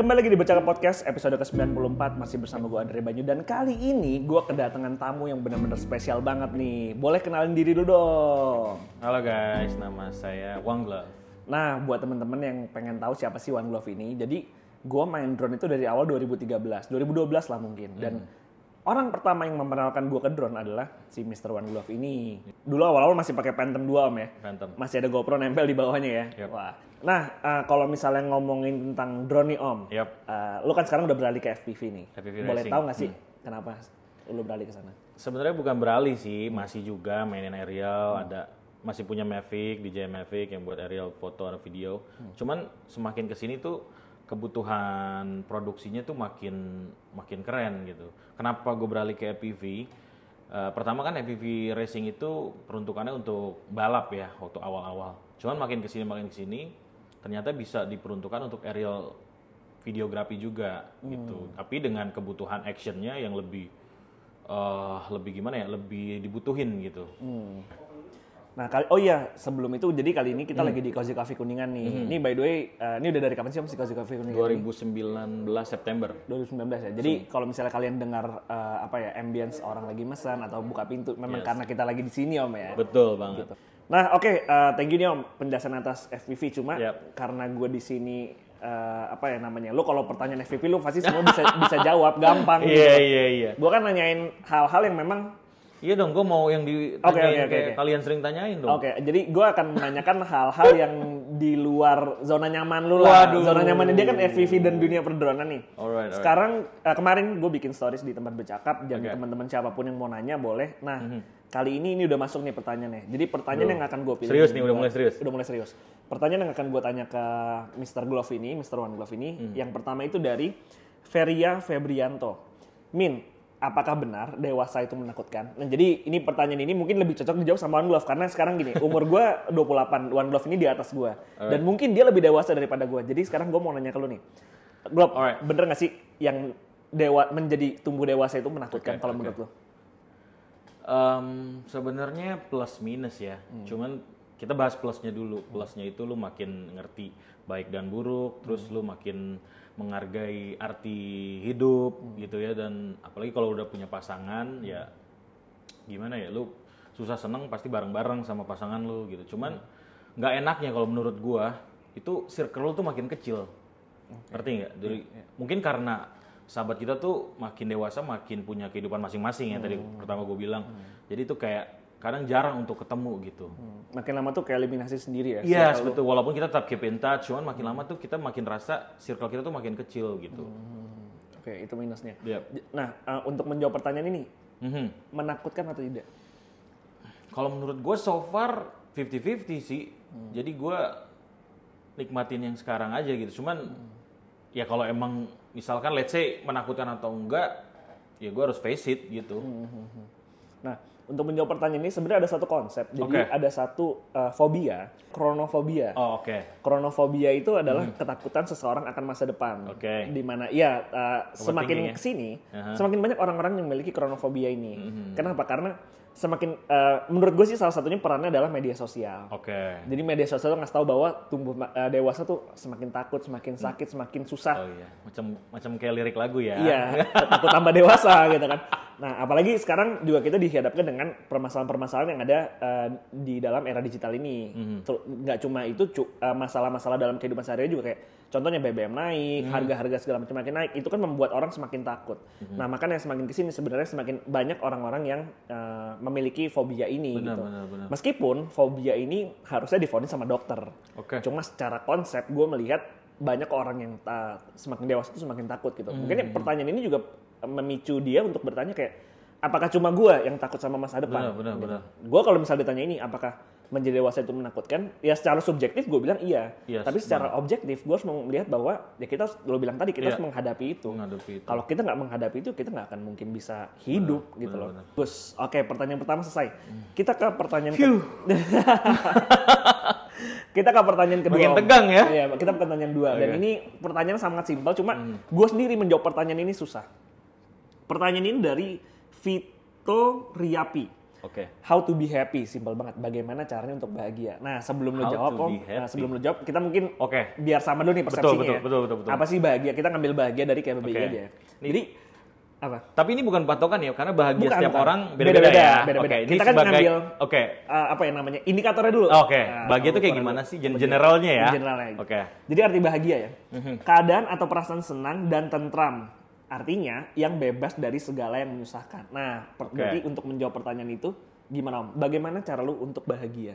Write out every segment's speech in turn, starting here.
Kembali lagi di Bercakap Podcast episode ke-94 masih bersama gue Andre Banyu dan kali ini gue kedatangan tamu yang benar-benar spesial banget nih. Boleh kenalin diri dulu dong. Halo guys, nama saya Wang Glove. Nah, buat temen-temen yang pengen tahu siapa sih One Glove ini, jadi gue main drone itu dari awal 2013, 2012 lah mungkin. Dan orang pertama yang memperkenalkan gue ke drone adalah si Mr. One Glove ini. Dulu awal-awal masih pakai Phantom 2 om ya. Phantom. Masih ada GoPro nempel di bawahnya ya. Yep. Wah. Nah, eh, kalau misalnya ngomongin tentang drone nih om, Yep. eh, lu kan sekarang udah beralih ke FPV nih. FPV Boleh racing. tahu nggak sih kenapa lu beralih ke sana? Sebenarnya bukan beralih sih, masih juga mainin aerial, ada masih punya Mavic, DJI Mavic yang buat aerial foto atau video. Cuman semakin ke sini tuh kebutuhan produksinya tuh makin makin keren gitu. Kenapa gue beralih ke FPV? Eh, pertama kan FPV racing itu peruntukannya untuk balap ya waktu awal-awal. Cuman makin ke sini makin ke sini ternyata bisa diperuntukkan untuk aerial videografi juga gitu. Tapi dengan kebutuhan actionnya yang lebih eh lebih gimana ya? Lebih dibutuhin gitu. Nah, kali, oh iya, sebelum itu jadi kali ini Hmm. kita lagi di Cozy Coffee Kuningan nih. Ini by the way, eh, ini udah dari kapan sih om si Cozy Coffee Kuningan? 2019 September. 2019 ya. Jadi kalau misalnya kalian dengar eh, apa ya ambience orang lagi mesan atau buka pintu, memang karena kita lagi di sini om ya. Betul banget. Nah oke, eh, thank you nih om penjelasan atas FPV. Cuma Yap. karena gue di sini eh, apa ya namanya, lu kalau pertanyaan FPV lu pasti semua bisa bisa jawab gampang. Iya gitu. iya iya. Gue kan nanyain hal-hal yang memang Iya dong, gue mau yang ditanyain oke, oke, kayak oke. kalian sering tanyain dong. Oke, jadi gue akan menanyakan hal-hal yang di luar zona nyaman lu lah. Waduh. Zona nyamannya dia kan FPV dan dunia perdronan nih. Alright, alright. Sekarang eh, kemarin gue bikin stories di tempat bercakap dan Oke. teman-teman siapa pun yang mau nanya boleh. Nah, kali ini ini udah masuk nih pertanyaannya. Jadi pertanyaan yang akan gue pilih. Serius nih, udah mulai serius. Udah mulai serius. Pertanyaan yang akan gue tanya ke Mr. Glove ini, Mr. One Glove ini, Hmm. yang pertama itu dari Feria Febrianto. Min, apakah benar dewasa itu menakutkan? Nah, jadi ini pertanyaan ini mungkin lebih cocok dijawab sama One Glove karena sekarang gini, umur gue 28, One Glove ini di atas gue. Dan mungkin dia lebih dewasa daripada gue. Jadi sekarang gue mau nanya ke lu nih. Glove, Alright. bener gak sih yang dewa menjadi tumbuh dewasa itu menakutkan Oke, kalau oke. menurut lu? Em, sebenarnya plus minus ya. Hmm. Cuman kita bahas plusnya dulu. Plusnya itu lu makin ngerti baik dan buruk, terus Hmm. lu makin menghargai arti hidup Hmm. gitu ya dan apalagi kalau udah punya pasangan ya gimana ya lu susah seneng pasti bareng-bareng sama pasangan lu gitu. Cuman Hmm. nggak enaknya kalau menurut gua itu circle lu tuh makin kecil. Ngerti nggak? Dari Iya, mungkin karena sahabat kita tuh makin dewasa makin punya kehidupan masing-masing ya tadi Hmm. pertama gue bilang. Jadi itu kayak kadang jarang untuk ketemu gitu. Hmm, Makin lama tuh kayak eliminasi sendiri ya? Yes, circle lu. betul. Walaupun kita tetap keep in touch, cuman makin lama tuh kita makin rasa circle kita tuh makin kecil gitu. Hmm, Oke, itu minusnya. Yep. J- Nah, eh, untuk menjawab pertanyaan ini, Mhm. menakutkan atau tidak? Kalau menurut gue so far 50-50 sih. Hmm. Jadi gue nikmatin yang sekarang aja gitu. Cuman ya kalau emang misalkan let's say menakutkan atau enggak, ya gue harus face it gitu. Hmm. Nah, untuk menjawab pertanyaan ini sebenarnya ada satu konsep. Jadi Oke. ada satu eh, fobia, kronofobia. Oh oke. Kronofobia itu adalah ketakutan seseorang akan masa depan. Hmm. Oke. Di mana ya eh, semakin ya? ke sini, Aha. semakin banyak orang-orang yang memiliki kronofobia ini. Hmm. Kenapa? Karena semakin eh, menurut gue sih salah satunya perannya adalah media sosial. Oke. Jadi media sosial tuh ngasih tahu bahwa tumbuh eh, dewasa tuh semakin takut, semakin sakit, semakin susah. Oh iya, macam macam kayak lirik lagu ya. Iya, takut tambah dewasa gitu kan. Nah, apalagi sekarang juga kita dihadapkan dengan permasalahan-permasalahan yang ada eh, di dalam era digital ini. Ter- Nggak cuma itu, cu- eh, masalah-masalah dalam kehidupan sehari juga kayak contohnya BBM naik, harga-harga segala macam makin naik. Itu kan membuat orang semakin takut. Nah, makanya semakin ke sini sebenarnya semakin banyak orang-orang yang eh, memiliki fobia ini Benar, gitu. benar, benar. Meskipun fobia ini harusnya difonis sama dokter. Oke. Cuma secara konsep gue melihat banyak orang yang ta- semakin dewasa itu semakin takut gitu. Mungkin ya Hmm. pertanyaan ini juga memicu dia untuk bertanya kayak apakah cuma gue yang takut sama masa depan? Benar, benar, benar. Gue kalau misalnya ditanya ini apakah menjadi dewasa itu menakutkan? Ya secara subjektif gue bilang iya. Yes, Tapi secara objektif gue harus melihat bahwa ya kita lo bilang tadi kita Iya. harus menghadapi itu. Menghadapi itu. Kalau kita nggak menghadapi itu kita nggak akan mungkin bisa hidup gitu loh. benar. Gus, oke pertanyaan pertama selesai. Kita ke pertanyaan ke- Phew. kita ke pertanyaan kedua. Makin tegang ya. Iya, kita pertanyaan dua. Dan Oke. ini pertanyaan sangat simpel, cuma gue sendiri menjawab pertanyaan ini susah. Pertanyaan ini dari Vito Riapi. Oke. How to be happy, simple banget. Bagaimana caranya untuk bahagia? Nah, sebelum lo jawab, Om, nah, sebelum lo jawab, kita mungkin Oke. biar sama dulu nih Betul, persepsinya. betul, ya. betul, betul, betul. Apa sih bahagia? Kita ngambil bahagia dari KBBI Oke. aja. Jadi apa? Tapi ini bukan patokan ya, karena bahagia Bukan, setiap bukan. orang Beda-beda, beda-beda ya. beda-beda. Oke, ini Kita kan sebagai ngambil- Oke. Eh, apa ya namanya? Indikatornya dulu. Oke, Nah, bahagia itu kayak gimana sih? Gen- generalnya ya? Generalnya. Oke. Mhm. Jadi arti bahagia ya. Keadaan atau perasaan senang dan tentram. Artinya yang bebas dari segala yang menyusahkan. Nah, berarti untuk menjawab pertanyaan itu gimana Om? Bagaimana cara lu untuk bahagia?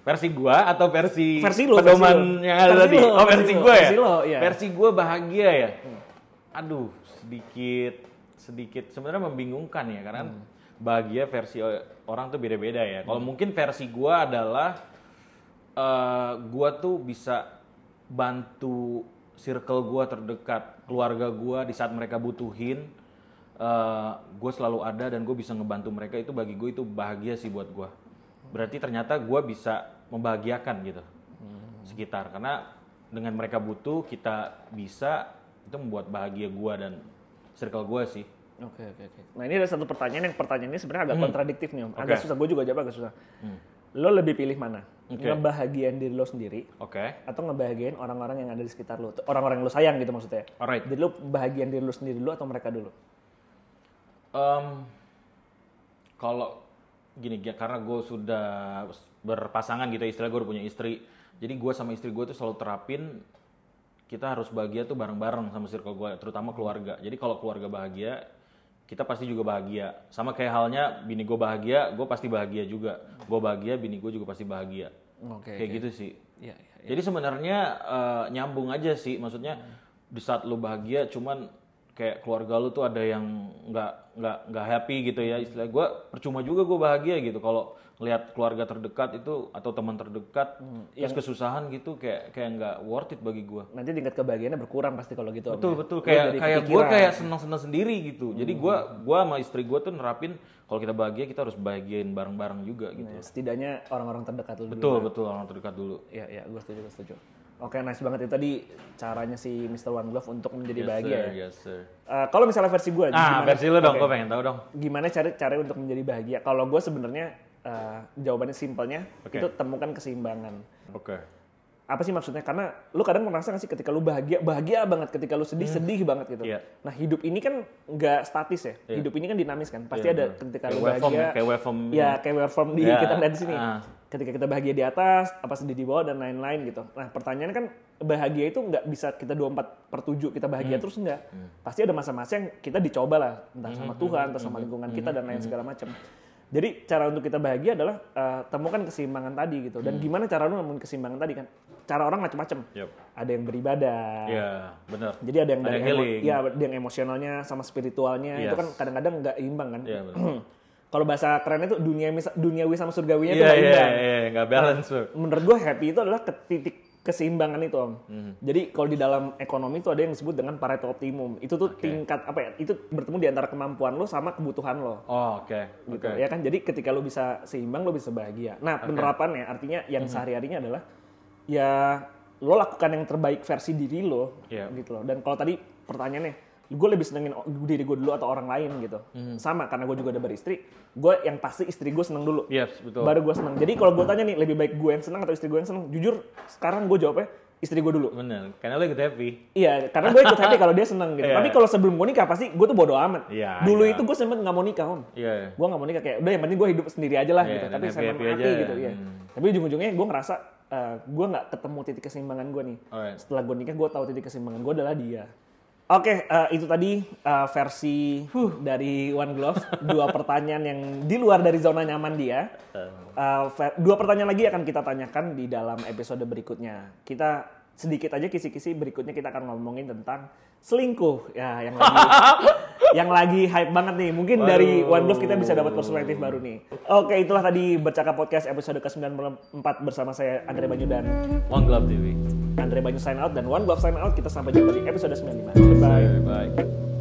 Versi gua atau versi, Versi lu, pedoman versi yang ada Versi tadi? oh, versi versi gua ya? versi iya. Hmm. Versi gua bahagia ya? Aduh, sedikit sedikit sebenarnya membingungkan ya karena Hmm. bahagia versi orang tuh beda-beda ya. Kalau mungkin versi gua adalah eh gua tuh bisa bantu circle gua terdekat, keluarga gua di saat mereka butuhin eh gue selalu ada dan gue bisa ngebantu mereka itu bagi gue itu bahagia sih buat gue. Berarti ternyata gue bisa membahagiakan gitu sekitar karena dengan mereka butuh kita bisa itu membuat bahagia gue dan circle gue sih. Oke, oke, oke. Nah, ini ada satu pertanyaan yang pertanyaan ini sebenarnya agak kontradiktif nih Om. Agak Hmm. Hmm. susah, gue juga jawab agak susah. Lo lebih pilih mana? Oke. Ngebahagiain diri lo sendiri Oke. atau ngebahagiain orang-orang yang ada di sekitar lo? Orang-orang yang lo sayang gitu maksudnya. Alright. Jadi lo bahagian diri lo sendiri dulu atau mereka dulu? Em, kalau gini ya, karena gue sudah berpasangan gitu istilah gue udah punya istri jadi gue sama istri gue tuh selalu terapin kita harus bahagia tuh bareng-bareng sama circle gue terutama keluarga jadi kalau keluarga bahagia kita pasti juga bahagia. Sama kayak halnya bini gue bahagia gue pasti bahagia juga. Gue bahagia bini gue juga pasti bahagia. Oke. kayak gitu sih. Iya, iya. jadi sebenarnya eh, nyambung aja sih, maksudnya di saat lu bahagia, cuman kayak keluarga lu tuh ada yang nggak nggak nggak happy gitu ya istilah gue percuma juga gue bahagia gitu kalau lihat keluarga terdekat itu atau teman terdekat terus kesusahan gitu kayak kayak nggak worth it bagi gue Nanti tingkat kebahagiaannya berkurang pasti kalau gitu. Om, betul ya. betul Lo kayak kayak gue kayak senang senang sendiri gitu jadi gue gua sama istri gue tuh nerapin kalau kita bahagia kita harus bahagiain bareng bareng juga gitu Nah, setidaknya orang-orang terdekat dulu. betul betul orang terdekat dulu Iya, iya, gue setuju, gue setuju. Oke, nice banget itu tadi caranya si Mr. One Glove untuk menjadi bahagia ya. Sir, yes sir Eh, kalau misalnya versi gue, ah versi lu dong gue pengen tahu dong gimana cara cara untuk menjadi bahagia? Kalau gue sebenarnya eh, jawabannya simpelnya Oke. itu temukan keseimbangan. oke Apa sih maksudnya? Karena lu kadang merasa nggak sih ketika lu bahagia, bahagia banget. Ketika lu sedih, sedih banget gitu. Iya. Nah hidup ini kan nggak statis ya. Hidup ini kan dinamis kan. Pasti Iya, ada ketika Kayak lu waveform bahagia. ya, kayak waveform Ya kayak waveform di Ya, kita lihat di sini. ah. Ketika kita bahagia di atas, apa sedih di bawah dan lain-lain gitu. Nah pertanyaannya kan bahagia itu nggak bisa kita 24 per 7 kita bahagia Hmm. terus enggak. Pasti ada masa-masa yang kita dicoba lah. Entah Hmm, sama Tuhan, entah sama lingkungan kita dan lain segala macam. Jadi cara untuk kita bahagia adalah eh, temukan keseimbangan tadi gitu. Hmm. Dan gimana cara lu nemuin keseimbangan tadi kan? Cara orang macam-macam. Yup. Ada yang beribadah. Iya, benar. Jadi ada yang Ada dari yang emo- healing. ya, ada yang emosionalnya sama spiritualnya itu Yes. kan kadang-kadang nggak imbang kan. Iya, benar. Kalau bahasa kerennya itu dunia duniawi sama surgawinya itu Iya, nggak imbang. iya, nggak balance tuh. Menurut gue happy itu adalah ke titik keseimbangan itu om. Hmm. Jadi kalau di dalam ekonomi itu ada yang disebut dengan Pareto optimum. Itu tuh tingkat apa ya? Itu bertemu di antara kemampuan lo sama kebutuhan lo. Oh, oke. gitu Oke. ya kan jadi ketika lo bisa seimbang lo bisa bahagia nah penerapannya artinya yang sehari-harinya adalah ya lo lakukan yang terbaik versi diri lo Iya. gitu loh dan kalau tadi pertanyaannya gue lebih senengin diri gue dulu atau orang lain gitu Hmm. sama karena gue juga udah beristri gue yang pasti istri gue seneng dulu Yes, betul. baru gue seneng jadi kalau gue tanya nih lebih baik gue yang seneng atau istri gue yang seneng jujur sekarang gue jawabnya istri gue dulu Bener, karena lo ikut happy. Iya, karena gue ikut happy kalau dia seneng gitu. Iya. Tapi kalau sebelum gue nikah pasti gue tuh bodo amat. Iya, Dulu iya. itu gue sempet nggak mau nikah om Iya. gue gak mau nikah kayak udah yang penting gue hidup sendiri aja lah Iya, gitu tapi saya happy-happy hati aja. gitu ya Hmm. tapi ujung-ujungnya gue ngerasa eh, gue nggak ketemu titik keseimbangan gue nih Alright. setelah gue nikah gue tahu titik keseimbangan gue adalah dia oke eh, itu tadi eh, versi dari One Glove. Dua pertanyaan yang di luar dari zona nyaman dia. Ver- dua pertanyaan lagi akan kita tanyakan di dalam episode berikutnya. Kita sedikit aja kisi-kisi berikutnya kita akan ngomongin tentang selingkuh. Ya yang lagi yang lagi hype banget nih. Mungkin dari One Glove kita bisa dapat perspektif baru nih. Oke, itulah tadi bercakap podcast episode ke-94 bersama saya Andre Banyu dan One Glove TV. Andre Banyu sign out dan One Glove sign out. Kita sampai jumpa di episode 95. Goodbye. Bye.